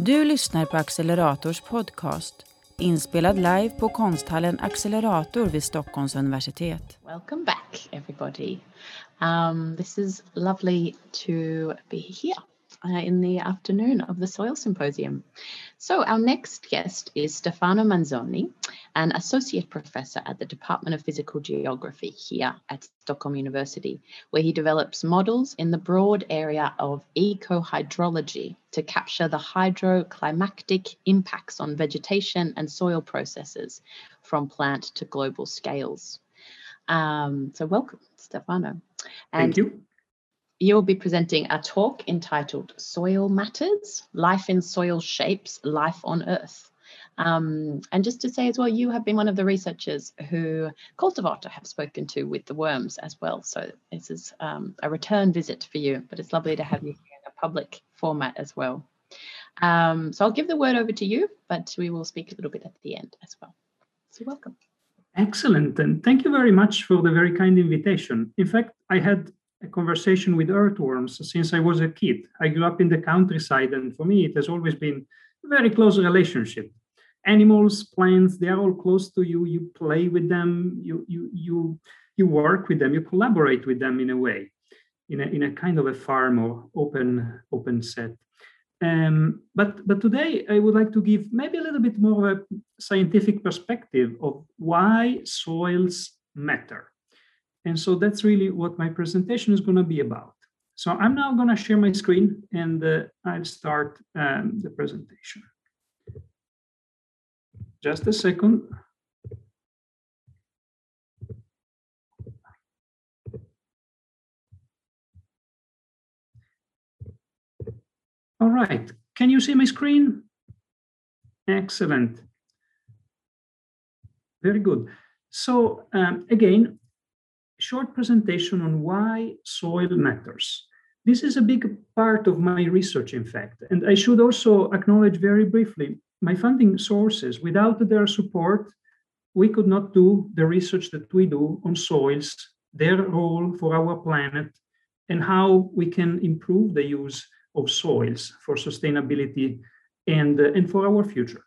Du lyssnar på Accelerators podcast, inspelad live på konsthallen Accelerator vid Stockholms universitet. Welcome back, everybody. Um, this is lovely to be here. uh, in the afternoon of the Soil Symposium. So, our next guest is Stefano Manzoni, an associate professor at the Department of Physical Geography here at Stockholm University, where he develops models in the broad area of ecohydrology to capture the hydroclimatic impacts on vegetation and soil processes from plant to global scales. Um, so, welcome, Stefano. And Thank you you'll be presenting a talk entitled Soil Matters Life in Soil Shapes Life on Earth. Um, and just to say as well, you have been one of the researchers who Cultivator have spoken to with the worms as well. So this is um, a return visit for you, but it's lovely to have you here in a public format as well. Um, so I'll give the word over to you, but we will speak a little bit at the end as well. So welcome. Excellent. And thank you very much for the very kind invitation. In fact, I had a conversation with earthworms since I was a kid. I grew up in the countryside, and for me, it has always been a very close relationship. Animals, plants, they are all close to you. You play with them, you you you you work with them, you collaborate with them in a way, in a in a kind of a farm or open open set. Um, but but today I would like to give maybe a little bit more of a scientific perspective of why soils matter and so that's really what my presentation is going to be about. So I'm now going to share my screen and uh, I'll start um, the presentation. Just a second. All right, can you see my screen? Excellent. Very good. So um, again, short presentation on why soil matters. This is a big part of my research, in fact. And I should also acknowledge very briefly my funding sources. Without their support, we could not do the research that we do on soils, their role for our planet, and how we can improve the use of soils for sustainability and, uh, and for our future.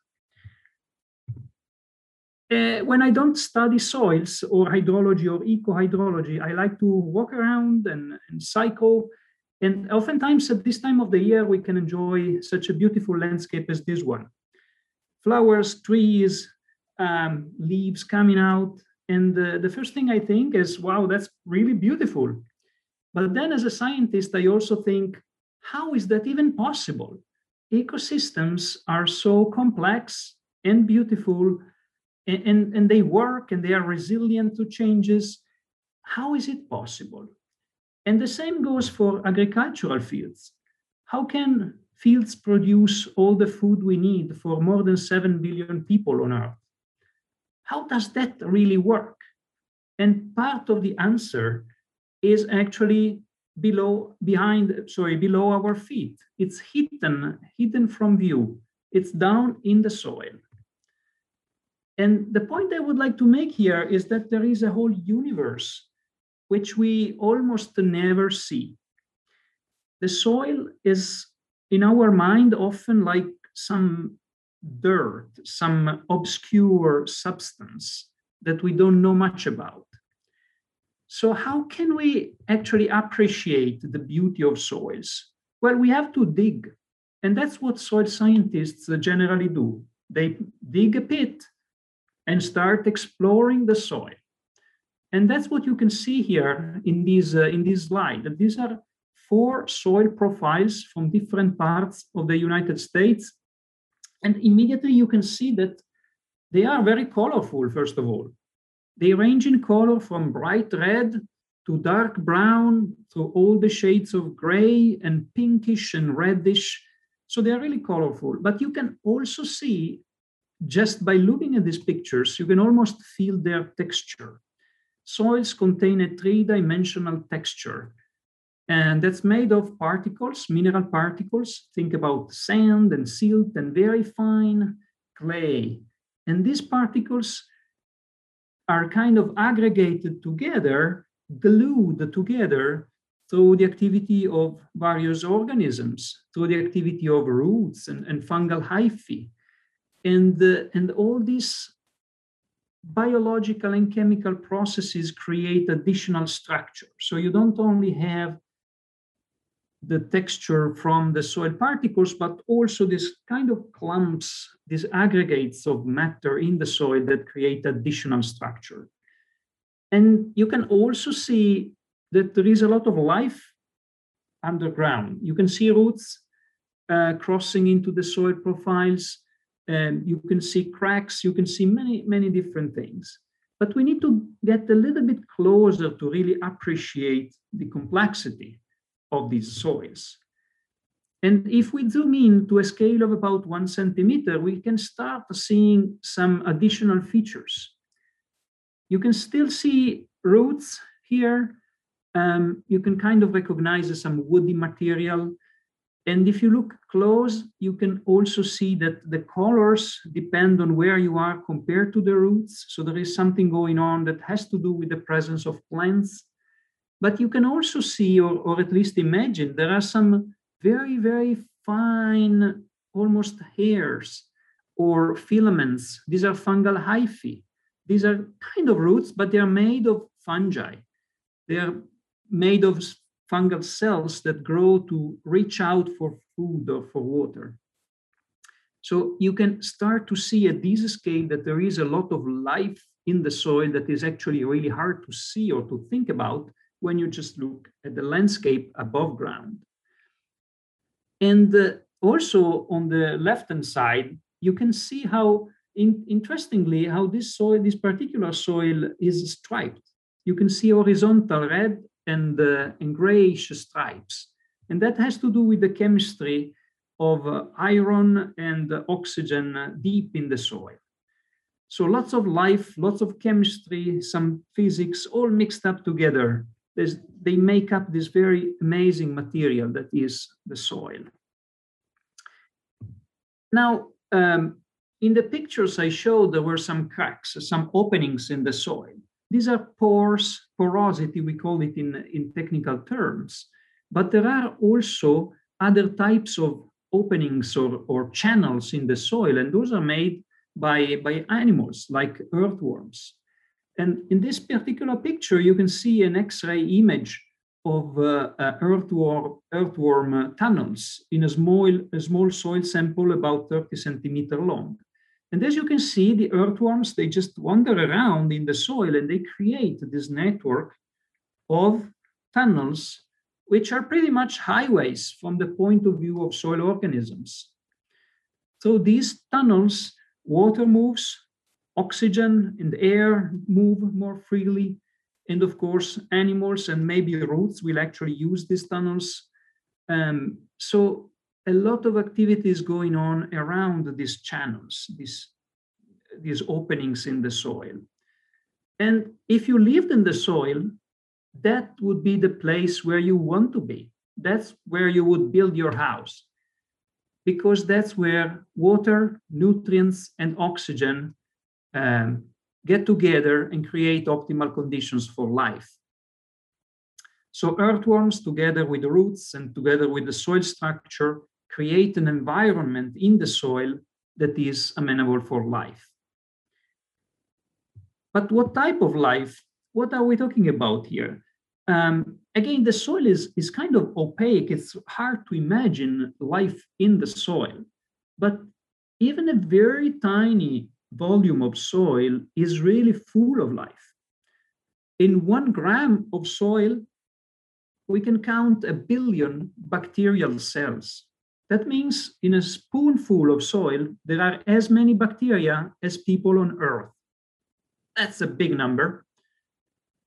Uh, when I don't study soils or hydrology or eco-hydrology, I like to walk around and, and, cycle. And oftentimes at this time of the year, we can enjoy such a beautiful landscape as this one. Flowers, trees, um, leaves coming out. And uh, the first thing I think is, wow, that's really beautiful. But then as a scientist, I also think, how is that even possible? Ecosystems are so complex and beautiful and, and, and they work and they are resilient to changes. How is it possible? And the same goes for agricultural fields. How can fields produce all the food we need for more than 7 billion people on Earth? How does that really work? And part of the answer is actually below behind sorry below our feet it's hidden hidden from view it's down in the soil and the point I would like to make here is that there is a whole universe which we almost never see. The soil is, in our mind, often like some dirt, some obscure substance that we don't know much about. So, how can we actually appreciate the beauty of soils? Well, we have to dig. And that's what soil scientists generally do. They dig a pit and start exploring the soil. And that's what you can see here in this, uh, in this slide. These are four soil profiles from different parts of the United States. And immediately you can see that they are very colorful, first of all. They range in color from bright red to dark brown to all the shades of gray and pinkish and reddish. So they are really colorful. But you can also see just by looking at these pictures, you can almost feel their texture. Soils contain a three-dimensional texture, and that's made of particles, mineral particles. Think about sand and silt and very fine clay. And these particles are kind of aggregated together, glued together through the activity of various organisms, through the activity of roots and, and fungal hyphae. And, uh, and all these biological and chemical processes create additional structure. So you don't only have the texture from the soil particles, but also this kind of clumps, these aggregates of matter in the soil that create additional structure. And you can also see that there is a lot of life underground. You can see roots uh, crossing into the soil profiles, and you can see cracks, you can see many, many different things. But we need to get a little bit closer to really appreciate the complexity of these soils. And if we zoom in to a scale of about one centimeter, we can start seeing some additional features. You can still see roots here. Um, you can kind of recognize some woody material. And if you look close, you can also see that the colors depend on where you are compared to the roots. So there is something going on that has to do with the presence of plants but you can also see, or, or at least imagine, there are some very, very fine, almost hairs or filaments. These are fungal hyphae. These are kind of roots, but they are made of fungi. They are made of fungal cells that grow to reach out for food or for water. So you can start to see at this scale that there is a lot of life in the soil that is actually really hard to see or to think about when you just look at the landscape above ground. And uh, also on the left-hand side, you can see how, in, interestingly, how this soil, this particular soil is striped. You can see horizontal red and, uh, and grayish stripes. And that has to do with the chemistry of uh, iron and oxygen deep in the soil. So lots of life, lots of chemistry, some physics, all mixed up together they make up this very amazing material that is the soil. Now, um, in the pictures I showed, there were some cracks, some openings in the soil. These are pores, porosity, we call it in, in technical terms. But there are also other types of openings or, or channels in the soil, and those are made by, by animals like earthworms. And in this particular picture, you can see an X-ray image of uh, uh, earthworm, earthworm uh, tunnels in a small, a small soil sample about 30 centimeter long. And as you can see, the earthworms, they just wander around in the soil and they create this network of tunnels, which are pretty much highways from the point of view of soil organisms. So these tunnels, water moves, oxygen and air move more freely. And of course, animals and maybe roots will actually use these tunnels. Um, so a lot of activities going on around these channels, these, these openings in the soil. And if you lived in the soil, that would be the place where you want to be. That's where you would build your house because that's where water, nutrients, and oxygen um, get together and create optimal conditions for life. So earthworms, together with the roots and together with the soil structure, create an environment in the soil that is amenable for life. But what type of life? What are we talking about here? Um, again, the soil is, is kind of opaque. It's hard to imagine life in the soil. But even a very tiny volume of soil is really full of life. In one gram of soil, we can count a billion bacterial cells. That means in a spoonful of soil, there are as many bacteria as people on Earth. That's a big number.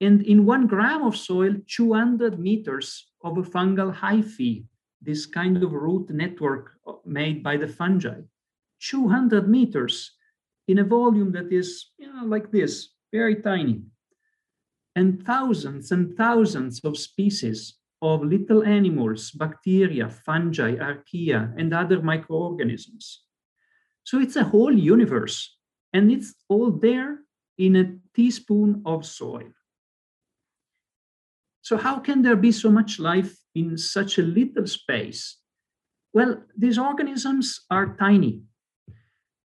And in one gram of soil, 200 meters of a fungal hyphae, this kind of root network made by the fungi. 200 meters in a volume that is you know, like this, very tiny. And thousands and thousands of species of little animals, bacteria, fungi, archaea, and other microorganisms. So it's a whole universe, and it's all there in a teaspoon of soil. So, how can there be so much life in such a little space? Well, these organisms are tiny.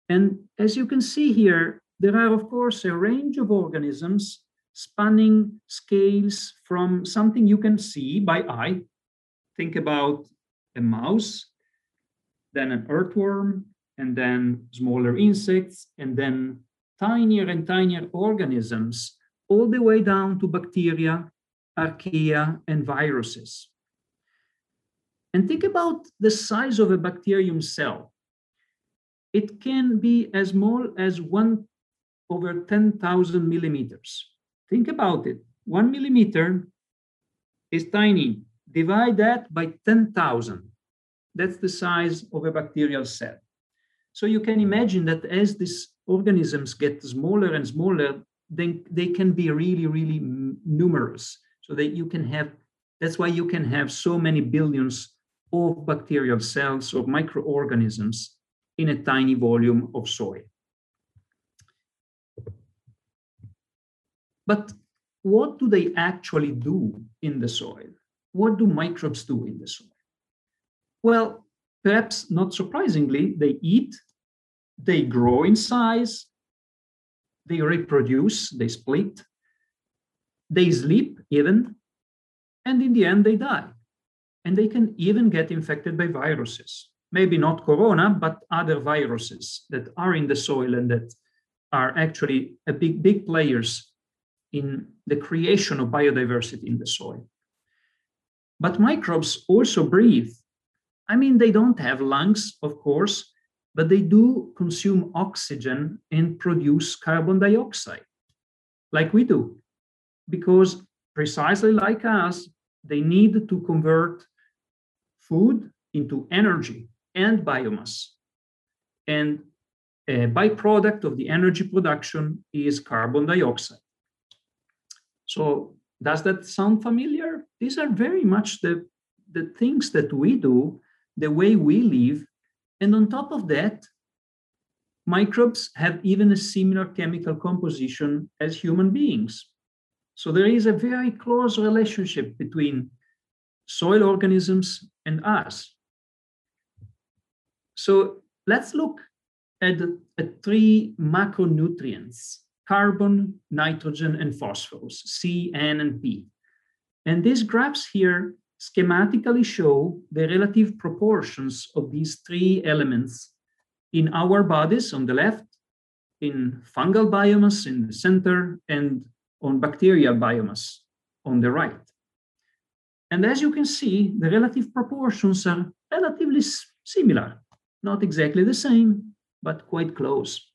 And as you can see here, there are, of course, a range of organisms spanning scales from something you can see by eye. Think about a mouse, then an earthworm, and then smaller insects, and then tinier and tinier organisms, all the way down to bacteria, archaea, and viruses. And think about the size of a bacterium cell. It can be as small as one over 10,000 millimeters. Think about it. One millimeter is tiny. Divide that by 10,000. That's the size of a bacterial cell. So you can imagine that as these organisms get smaller and smaller, then they can be really, really numerous. So that you can have, that's why you can have so many billions of bacterial cells or microorganisms in a tiny volume of soil. But what do they actually do in the soil? What do microbes do in the soil? Well, perhaps not surprisingly, they eat, they grow in size, they reproduce, they split, they sleep even, and in the end, they die and they can even get infected by viruses. Maybe not corona, but other viruses that are in the soil and that are actually a big, big players in the creation of biodiversity in the soil. But microbes also breathe. I mean, they don't have lungs, of course, but they do consume oxygen and produce carbon dioxide, like we do, because precisely like us, they need to convert food into energy and biomass. And a byproduct of the energy production is carbon dioxide. So, does that sound familiar? These are very much the, the things that we do, the way we live. And on top of that, microbes have even a similar chemical composition as human beings. So there is a very close relationship between soil organisms and us. So let's look at, three macronutrients carbon, nitrogen, and phosphorus, C, N, and P. And these graphs here schematically show the relative proportions of these three elements in our bodies on the left, in fungal biomass in the center, and on bacterial biomass on the right. And as you can see, the relative proportions are relatively similar, not exactly the same, but quite close.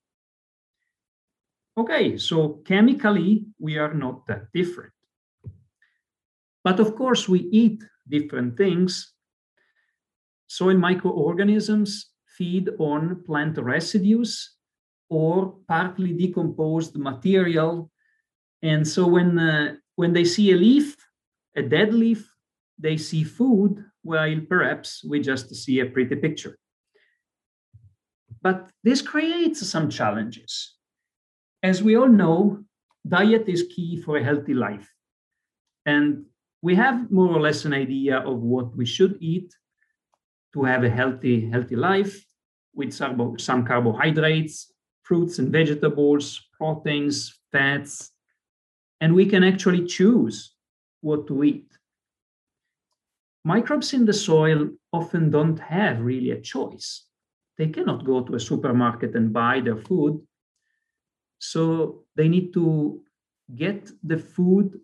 Okay, so chemically, we are not that different. But of course, we eat different things. Soil microorganisms feed on plant residues or partly decomposed material and so when uh, when they see a leaf, a dead leaf, they see food, while perhaps we just see a pretty picture. But this creates some challenges. As we all know, diet is key for a healthy life. And we have more or less an idea of what we should eat to have a healthy, healthy life with some, some carbohydrates, fruits and vegetables, proteins, fats, and we can actually choose what to eat. Microbes in the soil often don't have really a choice. They cannot go to a supermarket and buy their food. So they need to get the food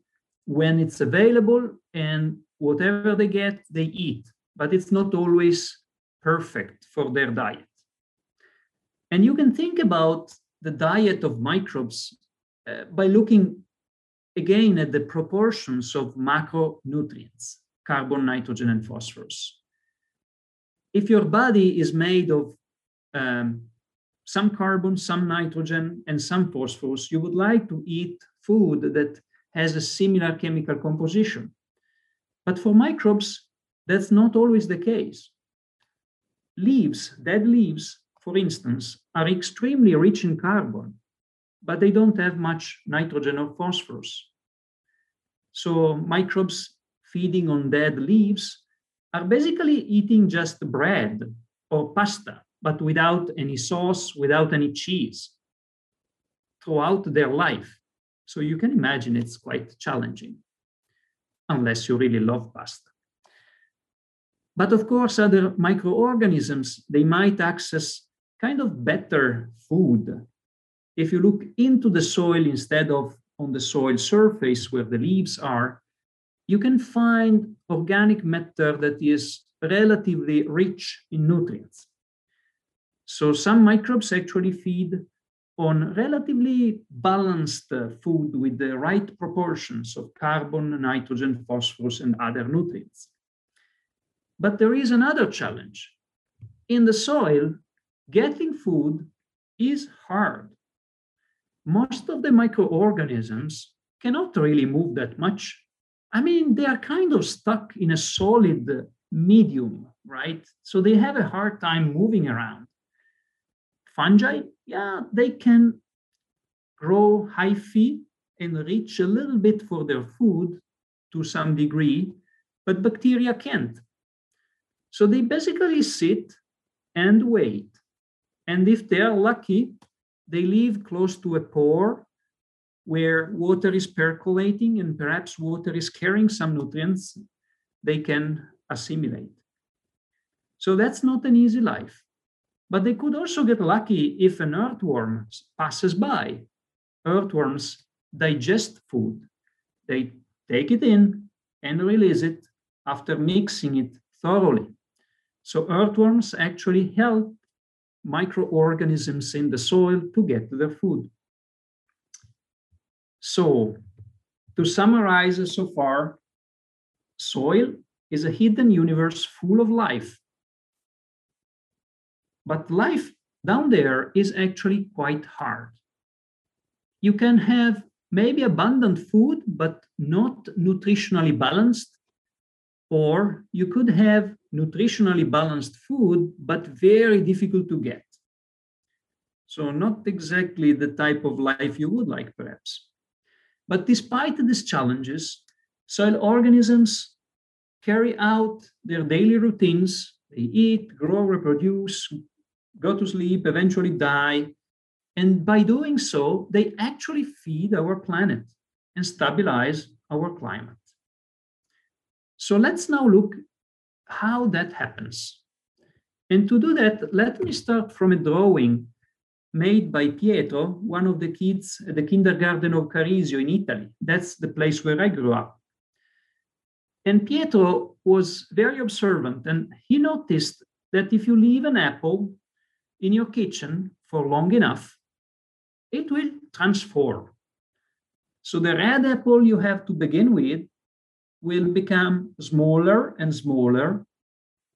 when it's available, and whatever they get, they eat. But it's not always perfect for their diet. And you can think about the diet of microbes uh, by looking again at the proportions of macronutrients, carbon, nitrogen, and phosphorus. If your body is made of um, some carbon, some nitrogen, and some phosphorus, you would like to eat food that has a similar chemical composition. But for microbes, that's not always the case. Leaves, dead leaves, for instance, are extremely rich in carbon, but they don't have much nitrogen or phosphorus. so microbes feeding on dead leaves, are basically eating just bread or pasta, but without any sauce, without any cheese throughout their life. So you can imagine it's quite challenging, unless you really love pasta. But of course, other microorganisms, they might access kind of better food. If you look into the soil instead of on the soil surface where the leaves are, you can find organic matter that is relatively rich in nutrients. So some microbes actually feed on relatively balanced food with the right proportions of carbon, nitrogen, phosphorus, and other nutrients. But there is another challenge. In the soil, getting food is hard. Most of the microorganisms cannot really move that much. I mean, they are kind of stuck in a solid medium, right? So they have a hard time moving around. Fungi, yeah, they can grow hyphae and reach a little bit for their food to some degree, but bacteria can't. So they basically sit and wait. And if they're lucky, they live close to a pore where water is percolating and perhaps water is carrying some nutrients they can assimilate. So that's not an easy life. But they could also get lucky if an earthworm passes by. Earthworms digest food. They take it in and release it after mixing it thoroughly. So earthworms actually help microorganisms in the soil to get their food. So to summarize so far, soil is a hidden universe full of life. But life down there is actually quite hard. You can have maybe abundant food, but not nutritionally balanced, or you could have nutritionally balanced food, but very difficult to get. So, not exactly the type of life you would like, perhaps. But despite these challenges, soil organisms carry out their daily routines. They eat, grow, reproduce, go to sleep, eventually die. And by doing so, they actually feed our planet and stabilize our climate. So let's now look how that happens. And to do that, let me start from a drawing made by Pietro, one of the kids at the kindergarten of Carisio in Italy. That's the place where I grew up. And Pietro was very observant and he noticed that if you leave an apple in your kitchen for long enough, it will transform. So the red apple you have to begin with will become smaller and smaller.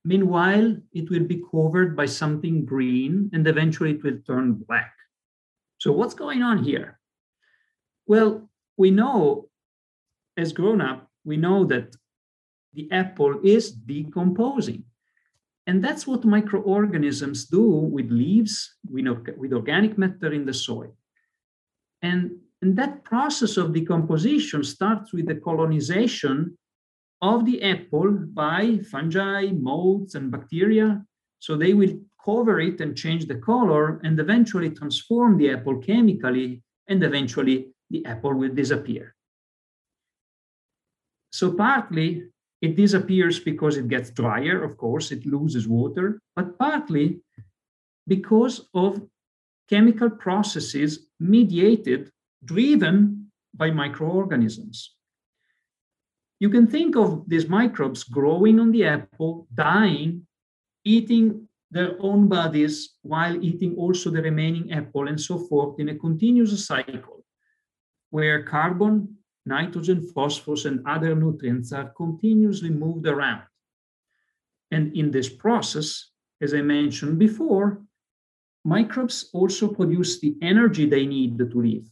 Meanwhile, it will be covered by something green and eventually it will turn black. So, what's going on here? Well, we know as grown up, we know that the apple is decomposing. And that's what microorganisms do with leaves, with organic matter in the soil. And, and that process of decomposition starts with the colonization of the apple by fungi, molds, and bacteria. So they will cover it and change the color and eventually transform the apple chemically, and eventually the apple will disappear. So partly it disappears because it gets drier, of course, it loses water, but partly because of chemical processes mediated, driven by microorganisms. You can think of these microbes growing on the apple, dying, eating their own bodies while eating also the remaining apple, and so forth in a continuous cycle where carbon nitrogen, phosphorus, and other nutrients are continuously moved around. And in this process, as I mentioned before, microbes also produce the energy they need to live.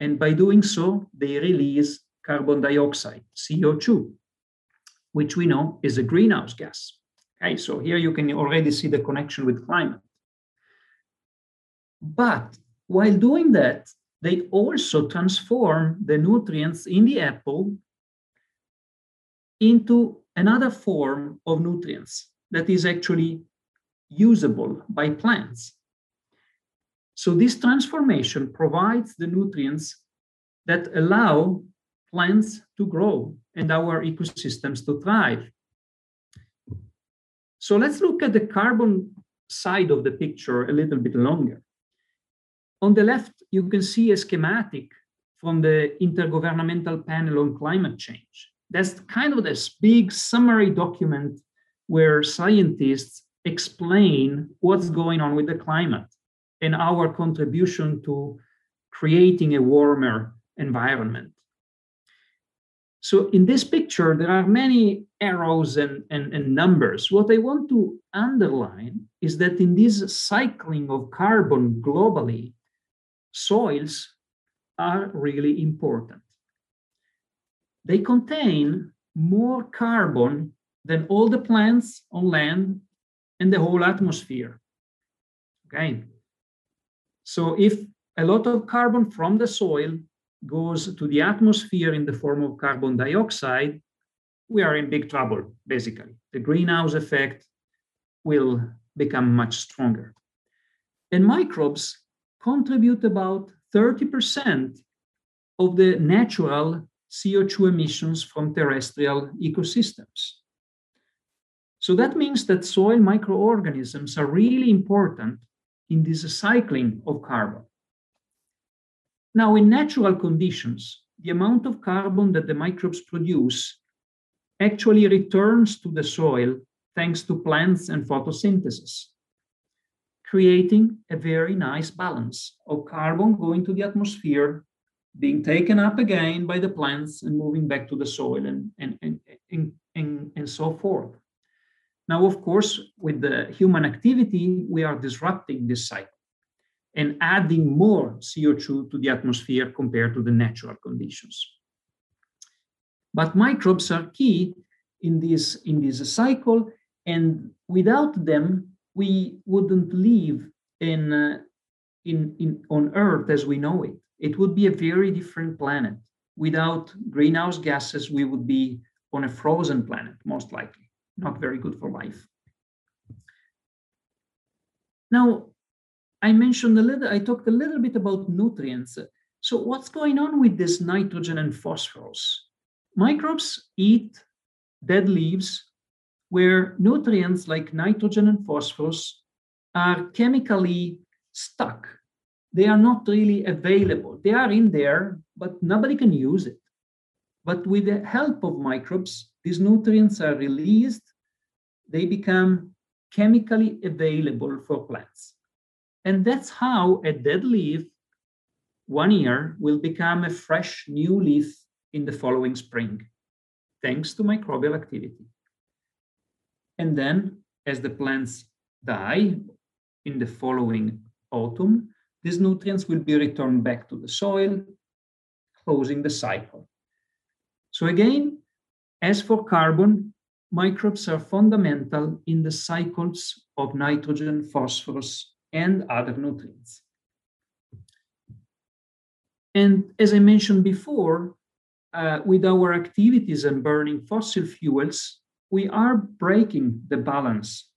And by doing so, they release carbon dioxide, CO2, which we know is a greenhouse gas. Okay, so here you can already see the connection with climate. But while doing that, they also transform the nutrients in the apple into another form of nutrients that is actually usable by plants. So this transformation provides the nutrients that allow plants to grow and our ecosystems to thrive. So let's look at the carbon side of the picture a little bit longer. On the left, you can see a schematic from the Intergovernmental Panel on Climate Change. That's kind of this big summary document where scientists explain what's going on with the climate and our contribution to creating a warmer environment. So in this picture, there are many arrows and, and, and, numbers. What I want to underline is that in this cycling of carbon globally, soils are really important. They contain more carbon than all the plants on land and the whole atmosphere. Okay. So if a lot of carbon from the soil goes to the atmosphere in the form of carbon dioxide, we are in big trouble, basically. The greenhouse effect will become much stronger. And microbes contribute about 30% of the natural CO2 emissions from terrestrial ecosystems. So that means that soil microorganisms are really important in this cycling of carbon. Now, in natural conditions, the amount of carbon that the microbes produce actually returns to the soil thanks to plants and photosynthesis, creating a very nice balance of carbon going to the atmosphere, being taken up again by the plants and moving back to the soil and, and, and, and, and, and so forth. Now, of course, with the human activity, we are disrupting this cycle and adding more CO2 to the atmosphere compared to the natural conditions. But microbes are key in this, in this cycle, and without them, we wouldn't live in, uh, in, in, on Earth as we know it. It would be a very different planet. Without greenhouse gases, we would be on a frozen planet, most likely. Not very good for life. Now, I mentioned a little, I talked a little bit about nutrients. So what's going on with this nitrogen and phosphorus? Microbes eat dead leaves where nutrients like nitrogen and phosphorus are chemically stuck. They are not really available. They are in there, but nobody can use it. But with the help of microbes, these nutrients are released. They become chemically available for plants. And that's how a dead leaf one year will become a fresh new leaf in the following spring, thanks to microbial activity. And then, as the plants die in the following autumn, these nutrients will be returned back to the soil, closing the cycle. So, again, as for carbon, microbes are fundamental in the cycles of nitrogen, phosphorus, and other nutrients. And as I mentioned before, uh, with our activities and burning fossil fuels, we are breaking the balance.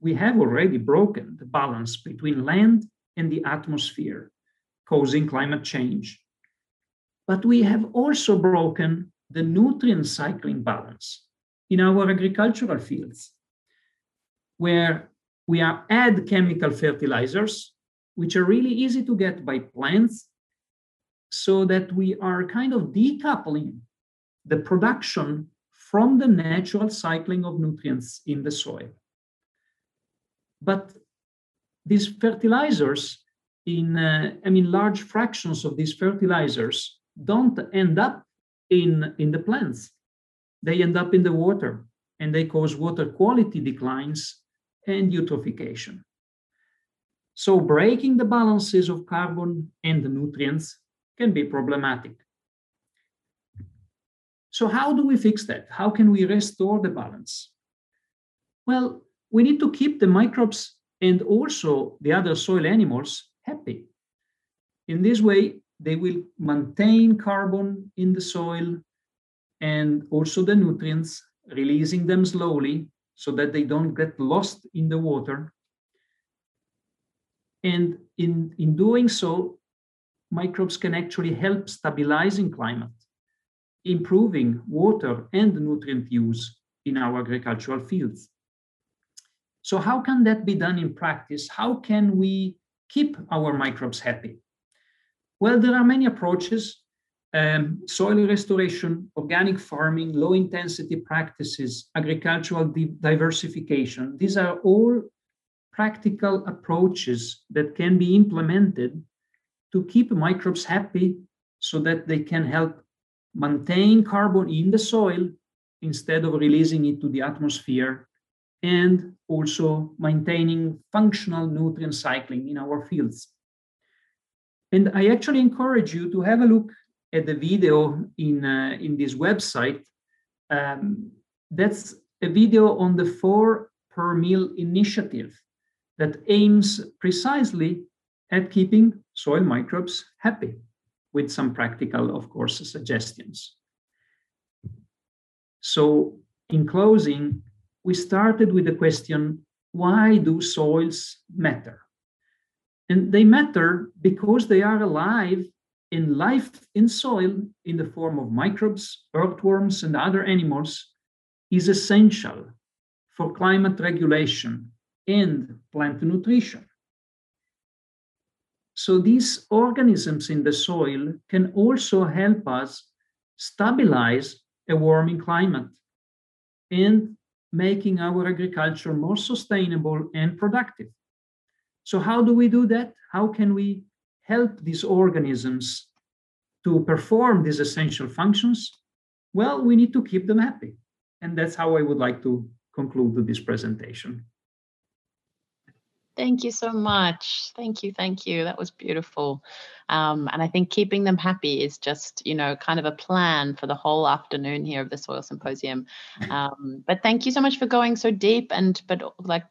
We have already broken the balance between land and the atmosphere, causing climate change. But we have also broken the nutrient cycling balance in our agricultural fields, where we are add chemical fertilizers, which are really easy to get by plants, so that we are kind of decoupling the production from the natural cycling of nutrients in the soil. But these fertilizers, in uh, I mean, large fractions of these fertilizers don't end up in, in the plants. They end up in the water and they cause water quality declines and eutrophication. So breaking the balances of carbon and nutrients can be problematic. So how do we fix that? How can we restore the balance? Well, we need to keep the microbes and also the other soil animals happy. In this way, they will maintain carbon in the soil and also the nutrients releasing them slowly so that they don't get lost in the water. And in, in doing so, microbes can actually help stabilizing climate, improving water and nutrient use in our agricultural fields. So how can that be done in practice? How can we keep our microbes happy? Well, there are many approaches. Um, soil restoration, organic farming, low intensity practices, agricultural di- diversification. These are all practical approaches that can be implemented to keep microbes happy so that they can help maintain carbon in the soil instead of releasing it to the atmosphere and also maintaining functional nutrient cycling in our fields. And I actually encourage you to have a look at the video in, uh, in this website. Um, that's a video on the four per mille initiative that aims precisely at keeping soil microbes happy with some practical, of course, suggestions. So in closing, we started with the question, why do soils matter? And they matter because they are alive in life in soil in the form of microbes, earthworms, and other animals is essential for climate regulation and plant nutrition. So these organisms in the soil can also help us stabilize a warming climate and making our agriculture more sustainable and productive. So, how do we do that? How can we help these organisms to perform these essential functions? Well, we need to keep them happy. And that's how I would like to conclude this presentation. Thank you so much. Thank you. Thank you. That was beautiful. Um, and I think keeping them happy is just, you know, kind of a plan for the whole afternoon here of the Soil Symposium. Um, but thank you so much for going so deep and, but like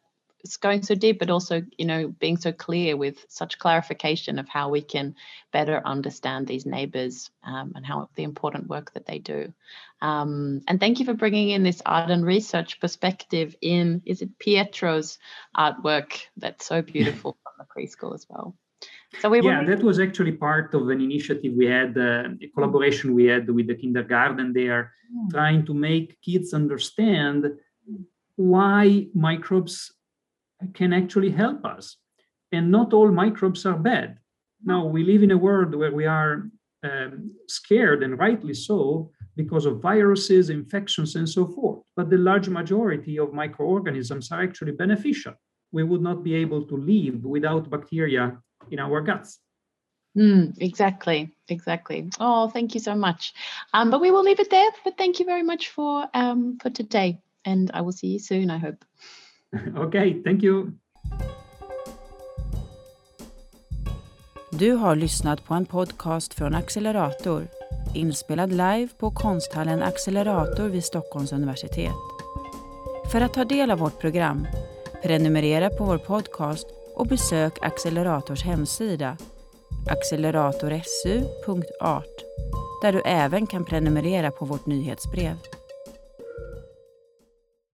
going so deep, but also, you know, being so clear with such clarification of how we can better understand these neighbors um, and how the important work that they do. Um, and thank you for bringing in this art and research perspective in, is it Pietro's artwork that's so beautiful from the preschool as well. So we yeah, that was actually part of an initiative we had, uh, a collaboration we had with the kindergarten. They are mm. trying to make kids understand why microbes can actually help us. And not all microbes are bad. Now, we live in a world where we are um, scared, and rightly so, because of viruses, infections, and so forth. But the large majority of microorganisms are actually beneficial. We would not be able to live without bacteria in our guts. Mm, exactly, exactly. Oh, thank you so much. Um, but we will leave it there. But thank you very much for um, for today, and I will see you soon. I hope. okay, thank you. Du har lyssnat på en podcast från Accelerator, inspelad live på konsthallen Accelerator vid Stockholms universitet. För att ta del av vårt program, prenumerera på vår podcast och besök Accelerators hemsida acceleratorsu.art där du även kan prenumerera på vårt nyhetsbrev.